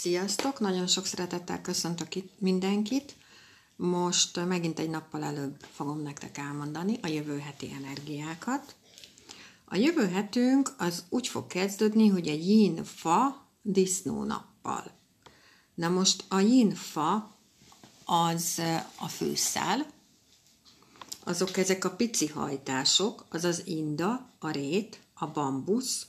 Sziasztok! Nagyon sok szeretettel köszöntök itt mindenkit. Most megint egy nappal előbb fogom nektek elmondani a jövő heti energiákat. A jövő hetünk az úgy fog kezdődni, hogy egy yin fa disznó nappal. Na most a yin fa az a főszál, azok ezek a pici hajtások, az az inda, a rét, a bambusz,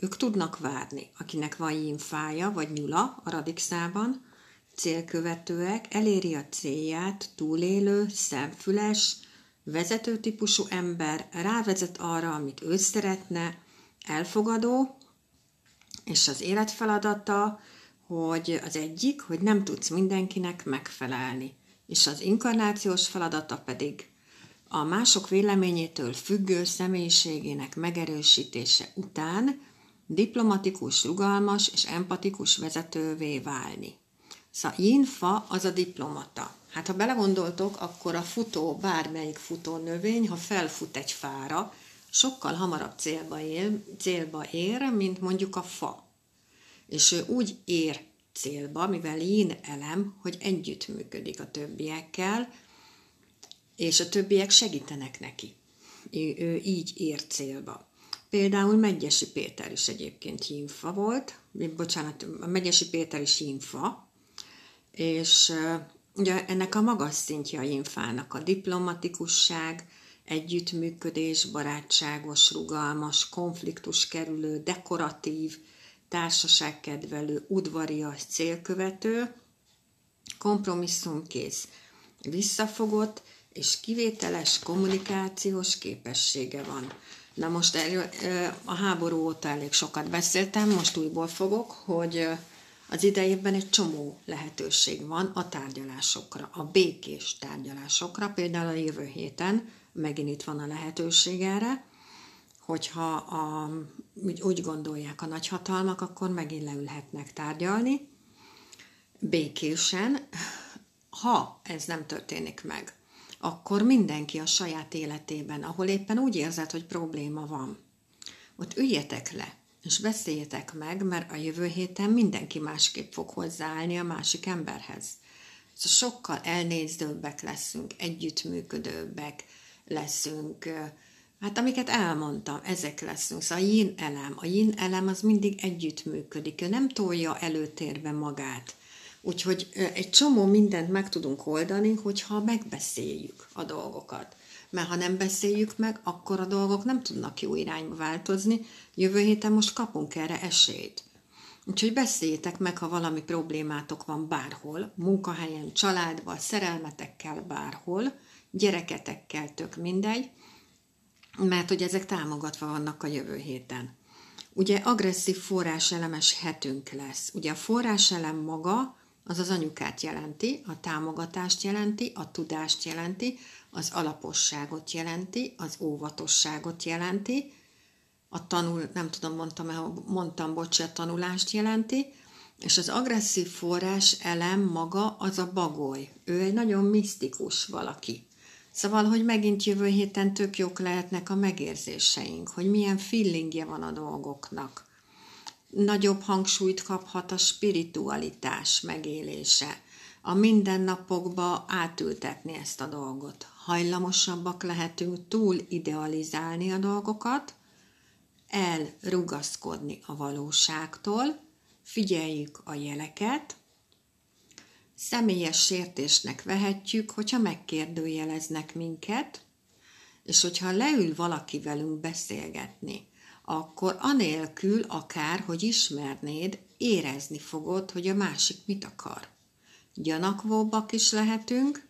ők tudnak várni, akinek van jínfája vagy nyula a radikszában, célkövetőek, eléri a célját, túlélő, szemfüles, vezetőtípusú ember, rávezet arra, amit ő szeretne, elfogadó, és az életfeladata, hogy az egyik, hogy nem tudsz mindenkinek megfelelni, és az inkarnációs feladata pedig a mások véleményétől függő személyiségének megerősítése után diplomatikus, rugalmas és empatikus vezetővé válni. Szóval Yin-fa az a diplomata. Hát ha belegondoltok, akkor a futó, bármelyik futó növény, ha felfut egy fára, sokkal hamarabb célba ér, célba ér, mint mondjuk a fa. És ő úgy ér célba, mivel yin elem, hogy együttműködik a többiekkel, és a többiek segítenek neki. Ő így ér célba. Például Megyesi Péter is egyébként hímfa volt, bocsánat, Megyesi Péter is hímfa, és ugye ennek a magas szintje a hímfának a diplomatikusság, együttműködés, barátságos, rugalmas, konfliktus kerülő, dekoratív, társaságkedvelő, udvarias, célkövető, kompromisszumkész, visszafogott és kivételes kommunikációs képessége van. Na most erről a háború óta elég sokat beszéltem, most újból fogok, hogy az idejében egy csomó lehetőség van a tárgyalásokra, a békés tárgyalásokra, például a jövő héten megint itt van a lehetőség erre, hogyha a, úgy, gondolják a nagyhatalmak, akkor megint leülhetnek tárgyalni. Békésen, ha ez nem történik meg akkor mindenki a saját életében, ahol éppen úgy érzed, hogy probléma van, ott üljetek le, és beszéljetek meg, mert a jövő héten mindenki másképp fog hozzáállni a másik emberhez. Szóval sokkal elnézőbbek leszünk, együttműködőbbek leszünk, hát amiket elmondtam, ezek leszünk. Szóval a yin elem, a yin elem az mindig együttműködik, ő nem tolja előtérbe magát, Úgyhogy egy csomó mindent meg tudunk oldani, hogyha megbeszéljük a dolgokat. Mert ha nem beszéljük meg, akkor a dolgok nem tudnak jó irányba változni. Jövő héten most kapunk erre esélyt. Úgyhogy beszéljétek meg, ha valami problémátok van bárhol, munkahelyen, családban, szerelmetekkel bárhol, gyereketekkel, tök mindegy, mert hogy ezek támogatva vannak a jövő héten. Ugye agresszív forráselemes hetünk lesz. Ugye a forráselem maga az az anyukát jelenti, a támogatást jelenti, a tudást jelenti, az alaposságot jelenti, az óvatosságot jelenti, a tanul, nem tudom, mondtam, mondtam, bocs, a tanulást jelenti, és az agresszív forrás elem maga az a bagoly. Ő egy nagyon misztikus valaki. Szóval, hogy megint jövő héten tök jók lehetnek a megérzéseink, hogy milyen feelingje van a dolgoknak nagyobb hangsúlyt kaphat a spiritualitás megélése, a mindennapokba átültetni ezt a dolgot. Hajlamosabbak lehetünk túl idealizálni a dolgokat, elrugaszkodni a valóságtól, figyeljük a jeleket, személyes sértésnek vehetjük, hogyha megkérdőjeleznek minket, és hogyha leül valaki velünk beszélgetni, akkor anélkül akár, hogy ismernéd, érezni fogod, hogy a másik mit akar. Gyanakvóbbak is lehetünk,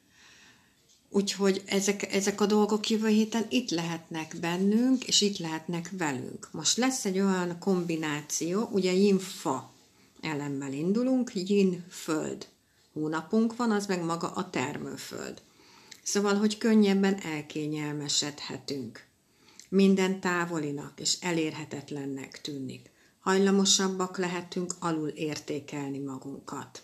úgyhogy ezek, ezek a dolgok jövő héten itt lehetnek bennünk, és itt lehetnek velünk. Most lesz egy olyan kombináció, ugye yin-fa elemmel indulunk, yin-föld hónapunk van, az meg maga a termőföld. Szóval, hogy könnyebben elkényelmesedhetünk minden távolinak és elérhetetlennek tűnik. Hajlamosabbak lehetünk alul értékelni magunkat.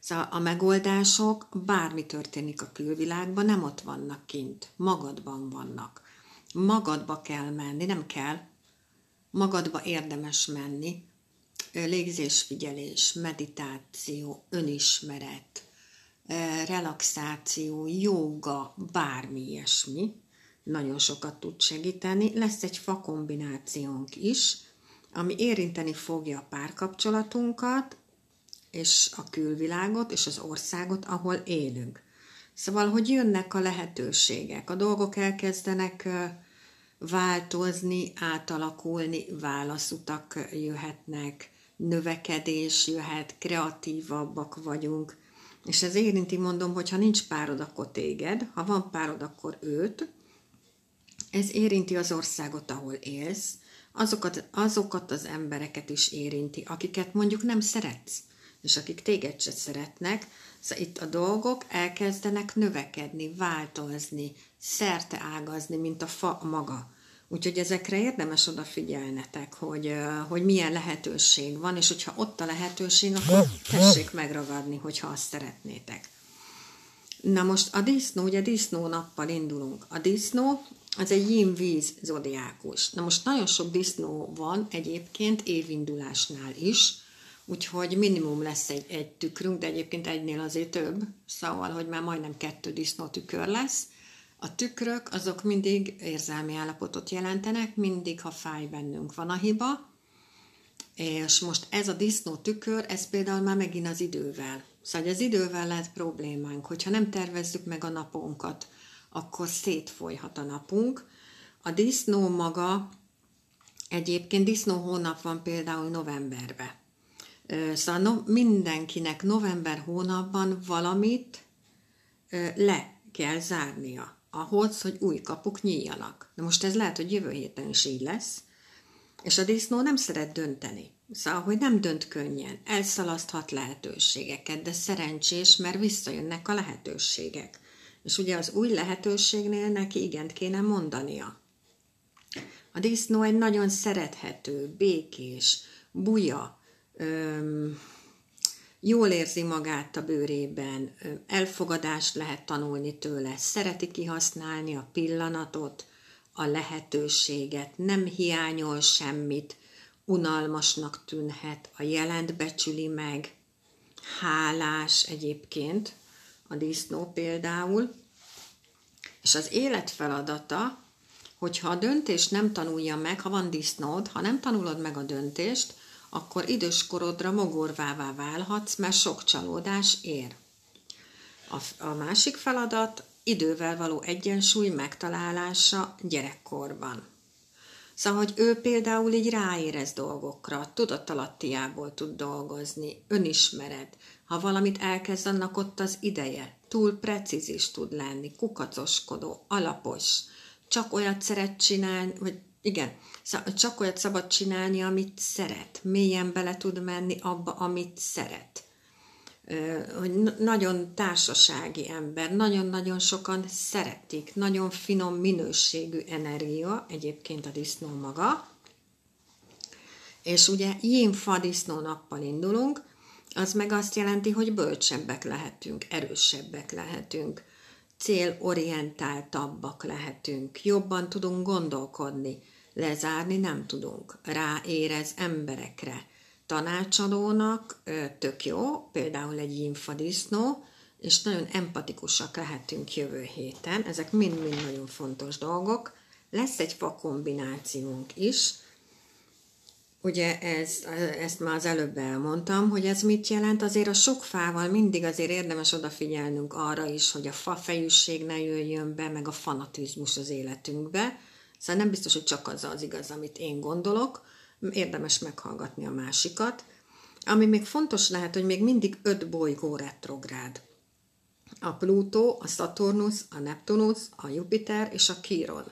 Szóval a megoldások, bármi történik a külvilágban, nem ott vannak kint, magadban vannak. Magadba kell menni, nem kell, magadba érdemes menni, légzésfigyelés, meditáció, önismeret, relaxáció, joga, bármi ilyesmi, nagyon sokat tud segíteni. Lesz egy fa kombinációnk is, ami érinteni fogja a párkapcsolatunkat, és a külvilágot, és az országot, ahol élünk. Szóval, hogy jönnek a lehetőségek, a dolgok elkezdenek változni, átalakulni, válaszutak jöhetnek, növekedés jöhet, kreatívabbak vagyunk, és ez érinti, mondom, hogy ha nincs párod, akkor téged, ha van párod, akkor őt. Ez érinti az országot, ahol élsz, azokat, azokat az embereket is érinti, akiket mondjuk nem szeretsz, és akik téged se szeretnek, szóval itt a dolgok elkezdenek növekedni, változni, szerte ágazni, mint a fa maga. Úgyhogy ezekre érdemes odafigyelnetek, hogy, hogy milyen lehetőség van, és hogyha ott a lehetőség, akkor tessék megragadni, hogyha azt szeretnétek. Na most a disznó, ugye disznó nappal indulunk. A disznó az egy yin víz zodiákus. Na most nagyon sok disznó van egyébként évindulásnál is, úgyhogy minimum lesz egy, egy tükrünk, de egyébként egynél azért több, szóval, hogy már majdnem kettő disznó tükör lesz. A tükrök azok mindig érzelmi állapotot jelentenek, mindig, ha fáj bennünk van a hiba, és most ez a disznó tükör, ez például már megint az idővel. Szóval az idővel lehet problémánk, hogyha nem tervezzük meg a napunkat, akkor szétfolyhat a napunk. A disznó maga, egyébként disznó hónap van például novemberben. Szóval no, mindenkinek november hónapban valamit le kell zárnia ahhoz, hogy új kapuk nyíljanak. De most ez lehet, hogy jövő héten is így lesz, és a disznó nem szeret dönteni. Szóval, hogy nem dönt könnyen, elszalaszthat lehetőségeket, de szerencsés, mert visszajönnek a lehetőségek. És ugye az új lehetőségnél neki igent kéne mondania. A disznó egy nagyon szerethető, békés, buja, öm, jól érzi magát a bőrében, elfogadást lehet tanulni tőle, szereti kihasználni a pillanatot, a lehetőséget, nem hiányol semmit, unalmasnak tűnhet, a jelent becsüli meg, hálás egyébként, a disznó például, és az élet feladata, hogyha a döntést nem tanulja meg, ha van disznód, ha nem tanulod meg a döntést, akkor időskorodra mogorvává válhatsz, mert sok csalódás ér. A, a másik feladat idővel való egyensúly megtalálása gyerekkorban. Szóval, hogy ő például így ráérez dolgokra, tudatalattiából tud dolgozni, önismeret. Ha valamit elkezd, annak ott az ideje. Túl precíz is tud lenni, kukacoskodó, alapos. Csak olyat szeret csinálni, vagy igen, csak olyat szabad csinálni, amit szeret. Mélyen bele tud menni abba, amit szeret. Hogy nagyon társasági ember, nagyon-nagyon sokan szeretik, nagyon finom minőségű energia, egyébként a disznó maga. És ugye fa disznó nappal indulunk, az meg azt jelenti, hogy bölcsebbek lehetünk, erősebbek lehetünk, célorientáltabbak lehetünk, jobban tudunk gondolkodni, lezárni nem tudunk. Ráérez emberekre. Tanácsadónak tök jó, például egy infadisznó, és nagyon empatikusak lehetünk jövő héten. Ezek mind-mind nagyon fontos dolgok. Lesz egy fa kombinációnk is. Ugye ez, ezt már az előbb elmondtam, hogy ez mit jelent. Azért a sok fával mindig azért érdemes odafigyelnünk arra is, hogy a fa fejűség ne jöjjön be, meg a fanatizmus az életünkbe Szóval nem biztos, hogy csak az az igaz, amit én gondolok, érdemes meghallgatni a másikat. Ami még fontos lehet, hogy még mindig öt bolygó retrográd. A Plutó, a Saturnus, a Neptunus, a Jupiter és a Chiron.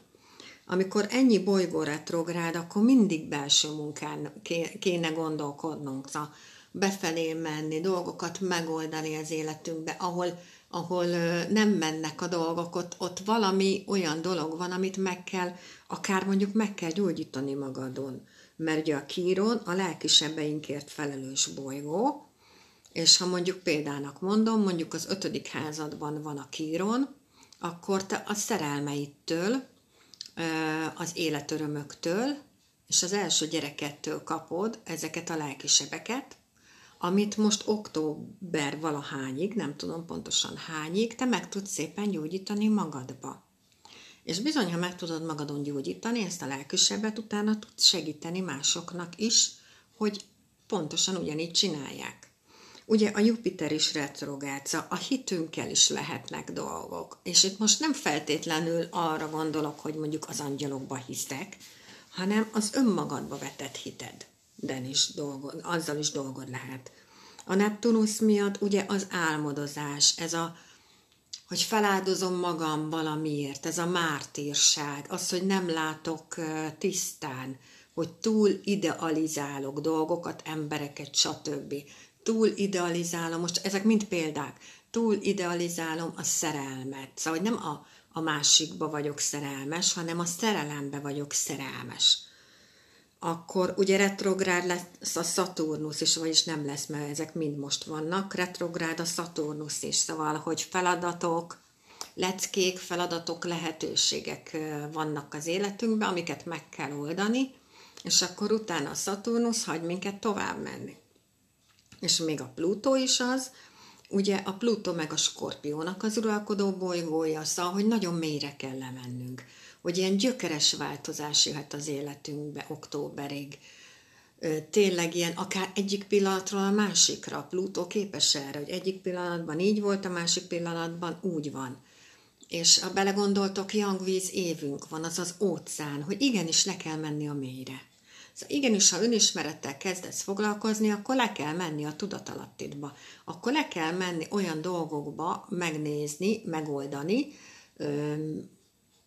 Amikor ennyi bolygó retrográd, akkor mindig belső munkán kéne gondolkodnunk, szóval befelé menni, dolgokat megoldani az életünkbe, ahol ahol nem mennek a dolgok, ott, ott valami olyan dolog van, amit meg kell, akár mondjuk meg kell gyógyítani magadon. Mert ugye a kíron a lelkisebeinkért felelős bolygó, és ha mondjuk példának mondom, mondjuk az ötödik házadban van a kíron, akkor te a szerelmeittől, az életörömöktől, és az első gyerekettől kapod ezeket a lelkisebeket, amit most október valahányig, nem tudom pontosan hányig, te meg tudsz szépen gyógyítani magadba. És bizony, ha meg tudod magadon gyógyítani ezt a lelkisebet, utána tudsz segíteni másoknak is, hogy pontosan ugyanígy csinálják. Ugye a Jupiter is retrográcia, a hitünkkel is lehetnek dolgok. És itt most nem feltétlenül arra gondolok, hogy mondjuk az angyalokba hiszek, hanem az önmagadba vetett hited. De is dolgod, azzal is dolgod lehet. A Neptunusz miatt ugye az álmodozás, ez a, hogy feláldozom magam valamiért, ez a mártírság, az, hogy nem látok tisztán, hogy túl idealizálok dolgokat, embereket, stb. Túl idealizálom, most ezek mind példák, túl idealizálom a szerelmet. Szóval, hogy nem a, a másikba vagyok szerelmes, hanem a szerelembe vagyok szerelmes. Akkor ugye retrográd lesz a Szaturnusz is, vagyis nem lesz, mert ezek mind most vannak. Retrográd a Szaturnusz is, szóval, hogy feladatok, leckék, feladatok, lehetőségek vannak az életünkben, amiket meg kell oldani, és akkor utána a Szaturnusz hagy minket tovább menni. És még a Plutó is az, ugye a Plutó meg a Skorpiónak az uralkodó bolygója, szóval, hogy nagyon mélyre kell lemennünk, hogy ilyen gyökeres változás jöhet az életünkbe októberig. Tényleg ilyen, akár egyik pillanatról a másikra. A Plutó képes erre, hogy egyik pillanatban így volt, a másik pillanatban úgy van. És ha belegondoltok, Yangvíz évünk van, az az óceán, hogy igenis le kell menni a mélyre. Szóval igenis, ha önismerettel kezdesz foglalkozni, akkor le kell menni a tudatalattidba. Akkor le kell menni olyan dolgokba, megnézni, megoldani,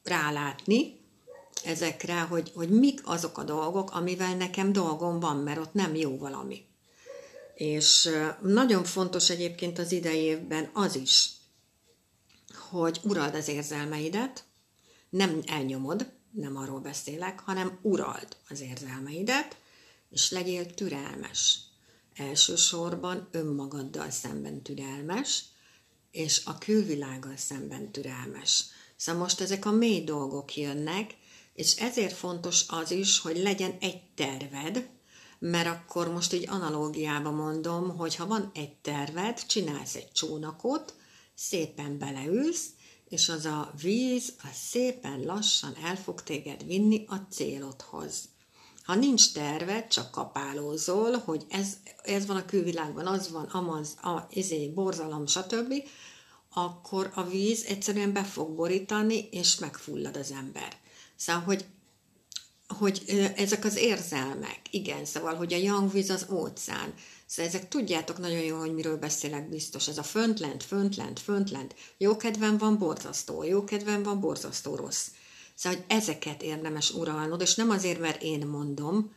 rálátni ezekre, hogy, hogy mik azok a dolgok, amivel nekem dolgom van, mert ott nem jó valami. És nagyon fontos egyébként az idejében az is, hogy urald az érzelmeidet, nem elnyomod, nem arról beszélek, hanem urald az érzelmeidet, és legyél türelmes. Elsősorban önmagaddal szemben türelmes, és a külvilággal szemben türelmes. Szóval most ezek a mély dolgok jönnek, és ezért fontos az is, hogy legyen egy terved, mert akkor most így analógiába mondom, hogy ha van egy terved, csinálsz egy csónakot, szépen beleülsz, és az a víz az szépen lassan el fog téged vinni a célodhoz. Ha nincs terved, csak kapálózol, hogy ez, ez van a külvilágban, az van, amaz, a, izé, borzalom, stb., akkor a víz egyszerűen be fog borítani, és megfullad az ember. Szóval, hogy hogy ezek az érzelmek, igen, szóval, hogy a young víz az óceán, Szóval ezek tudjátok nagyon jó, hogy miről beszélek biztos. Ez a föntlent, föntlent, föntlent. Jó kedvem van borzasztó, jó kedvem van borzasztó rossz. Szóval, hogy ezeket érdemes uralnod, és nem azért, mert én mondom,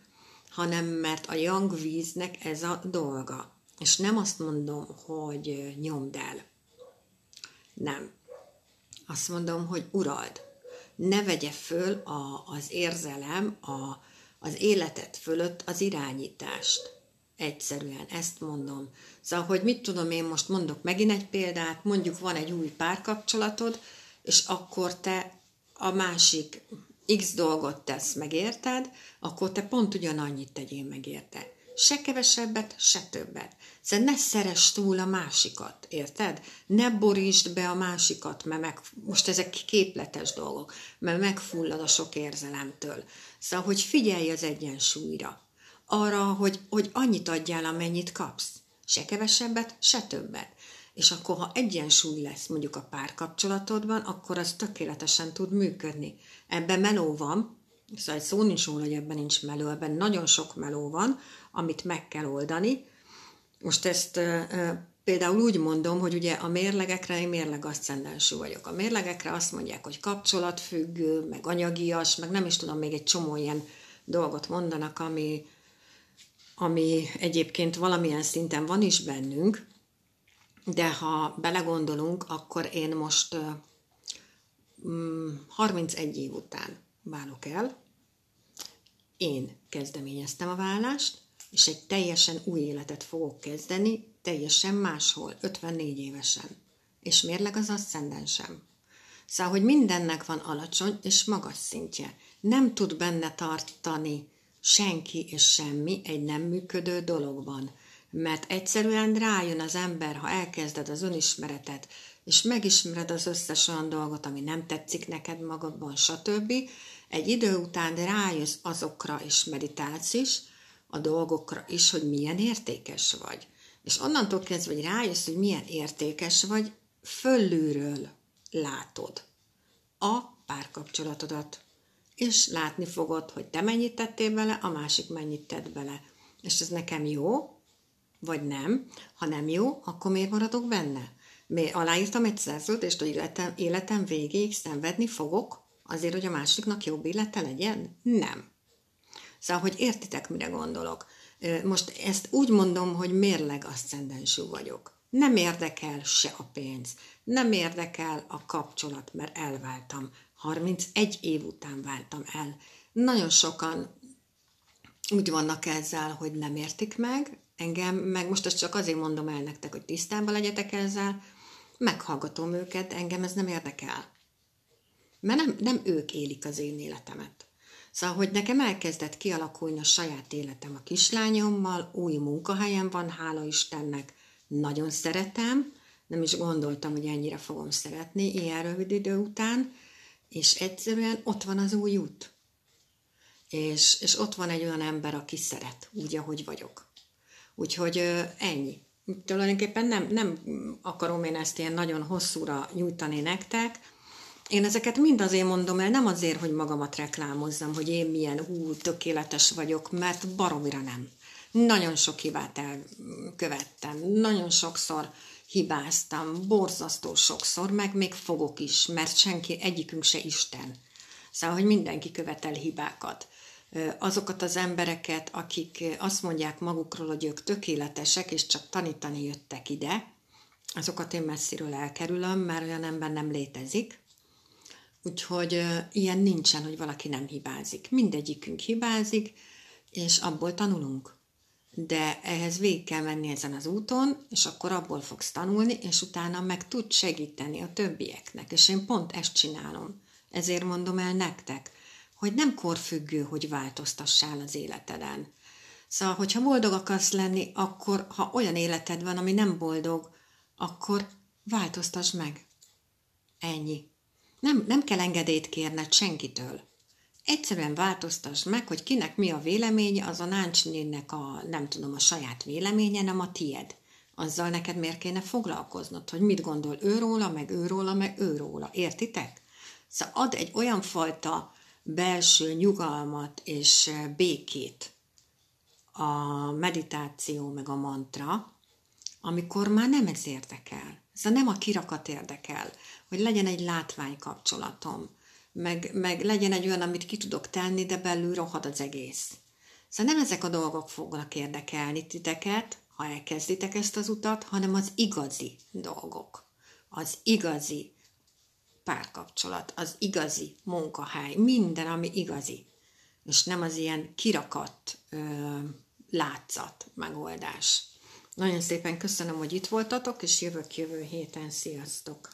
hanem mert a young víznek ez a dolga. És nem azt mondom, hogy nyomd el. Nem. Azt mondom, hogy urald. Ne vegye föl a, az érzelem, a, az életet fölött az irányítást. Egyszerűen, ezt mondom. Szóval, hogy mit tudom én, most mondok megint egy példát, mondjuk van egy új párkapcsolatod, és akkor te a másik x dolgot tesz meg, érted? Akkor te pont ugyanannyit tegyél meg, érte. Se kevesebbet, se többet. Szóval ne szeres túl a másikat, érted? Ne borítsd be a másikat, mert meg, most ezek képletes dolgok, mert megfullad a sok érzelemtől. Szóval, hogy figyelj az egyensúlyra arra, hogy, hogy annyit adjál, amennyit kapsz. Se kevesebbet, se többet. És akkor, ha egyensúly lesz mondjuk a párkapcsolatodban, akkor az tökéletesen tud működni. Ebben meló van, szóval szó nincs róla, hogy ebben nincs meló, ebben nagyon sok meló van, amit meg kell oldani. Most ezt például úgy mondom, hogy ugye a mérlegekre én mérleg aszcendensű vagyok. A mérlegekre azt mondják, hogy kapcsolatfüggő, meg anyagias, meg nem is tudom, még egy csomó ilyen dolgot mondanak, ami, ami egyébként valamilyen szinten van is bennünk, de ha belegondolunk, akkor én most 31 mm, év után válok el, én kezdeményeztem a vállást, és egy teljesen új életet fogok kezdeni, teljesen máshol, 54 évesen. És mérleg az asszendensem. Szóval, hogy mindennek van alacsony és magas szintje. Nem tud benne tartani senki és semmi egy nem működő dologban. Mert egyszerűen rájön az ember, ha elkezded az önismeretet, és megismered az összes olyan dolgot, ami nem tetszik neked magadban, stb. Egy idő után rájössz azokra, és meditálsz is, a dolgokra is, hogy milyen értékes vagy. És onnantól kezdve, hogy rájössz, hogy milyen értékes vagy, föllülről látod a párkapcsolatodat. És látni fogod, hogy te mennyit tettél bele, a másik mennyit tett bele. És ez nekem jó, vagy nem. Ha nem jó, akkor miért maradok benne? Aláírtam egy szerződést, hogy életem, életem végéig szenvedni fogok, azért, hogy a másiknak jobb élete legyen? Nem. Szóval, hogy értitek, mire gondolok. Most ezt úgy mondom, hogy mérleg aszcendensú vagyok. Nem érdekel se a pénz, nem érdekel a kapcsolat, mert elváltam. 31 év után váltam el. Nagyon sokan úgy vannak ezzel, hogy nem értik meg, engem, meg most ezt csak azért mondom el nektek, hogy tisztában legyetek ezzel, meghallgatom őket, engem ez nem érdekel. Mert nem, nem ők élik az én életemet. Szóval, hogy nekem elkezdett kialakulni a saját életem a kislányommal, új munkahelyem van, hála Istennek, nagyon szeretem, nem is gondoltam, hogy ennyire fogom szeretni ilyen rövid idő után, és egyszerűen ott van az új út. És, és ott van egy olyan ember, aki szeret, úgy, ahogy vagyok. Úgyhogy ennyi. Tulajdonképpen nem, nem akarom én ezt ilyen nagyon hosszúra nyújtani nektek, én ezeket mind azért mondom el, nem azért, hogy magamat reklámozzam, hogy én milyen hú, tökéletes vagyok, mert baromira nem. Nagyon sok hibát elkövettem, nagyon sokszor hibáztam, borzasztó sokszor, meg még fogok is, mert senki, egyikünk se Isten. Szóval, hogy mindenki követel hibákat. Azokat az embereket, akik azt mondják magukról, hogy ők tökéletesek, és csak tanítani jöttek ide, azokat én messziről elkerülöm, mert olyan ember nem létezik, Úgyhogy ilyen nincsen, hogy valaki nem hibázik. Mindegyikünk hibázik, és abból tanulunk. De ehhez végig kell menni ezen az úton, és akkor abból fogsz tanulni, és utána meg tud segíteni a többieknek. És én pont ezt csinálom. Ezért mondom el nektek, hogy nem korfüggő, hogy változtassál az életeden. Szóval, hogyha boldog akarsz lenni, akkor ha olyan életed van, ami nem boldog, akkor változtass meg. Ennyi. Nem, nem kell engedélyt kérned senkitől. Egyszerűen változtass meg, hogy kinek mi a véleménye, az a náncsnének a, nem tudom, a saját véleménye, nem a tied. Azzal neked miért kéne foglalkoznod, hogy mit gondol ő róla, meg ő róla, meg ő róla. Értitek? Szóval ad egy olyan fajta belső nyugalmat és békét a meditáció meg a mantra, amikor már nem ez érdekel. Szóval nem a kirakat érdekel, hogy legyen egy látványkapcsolatom, meg, meg legyen egy olyan, amit ki tudok tenni, de belül rohad az egész. Szóval nem ezek a dolgok fognak érdekelni titeket, ha elkezditek ezt az utat, hanem az igazi dolgok. Az igazi párkapcsolat, az igazi munkahely, minden, ami igazi. És nem az ilyen kirakat ö, látszat megoldás. Nagyon szépen köszönöm, hogy itt voltatok, és jövök jövő héten. Sziasztok!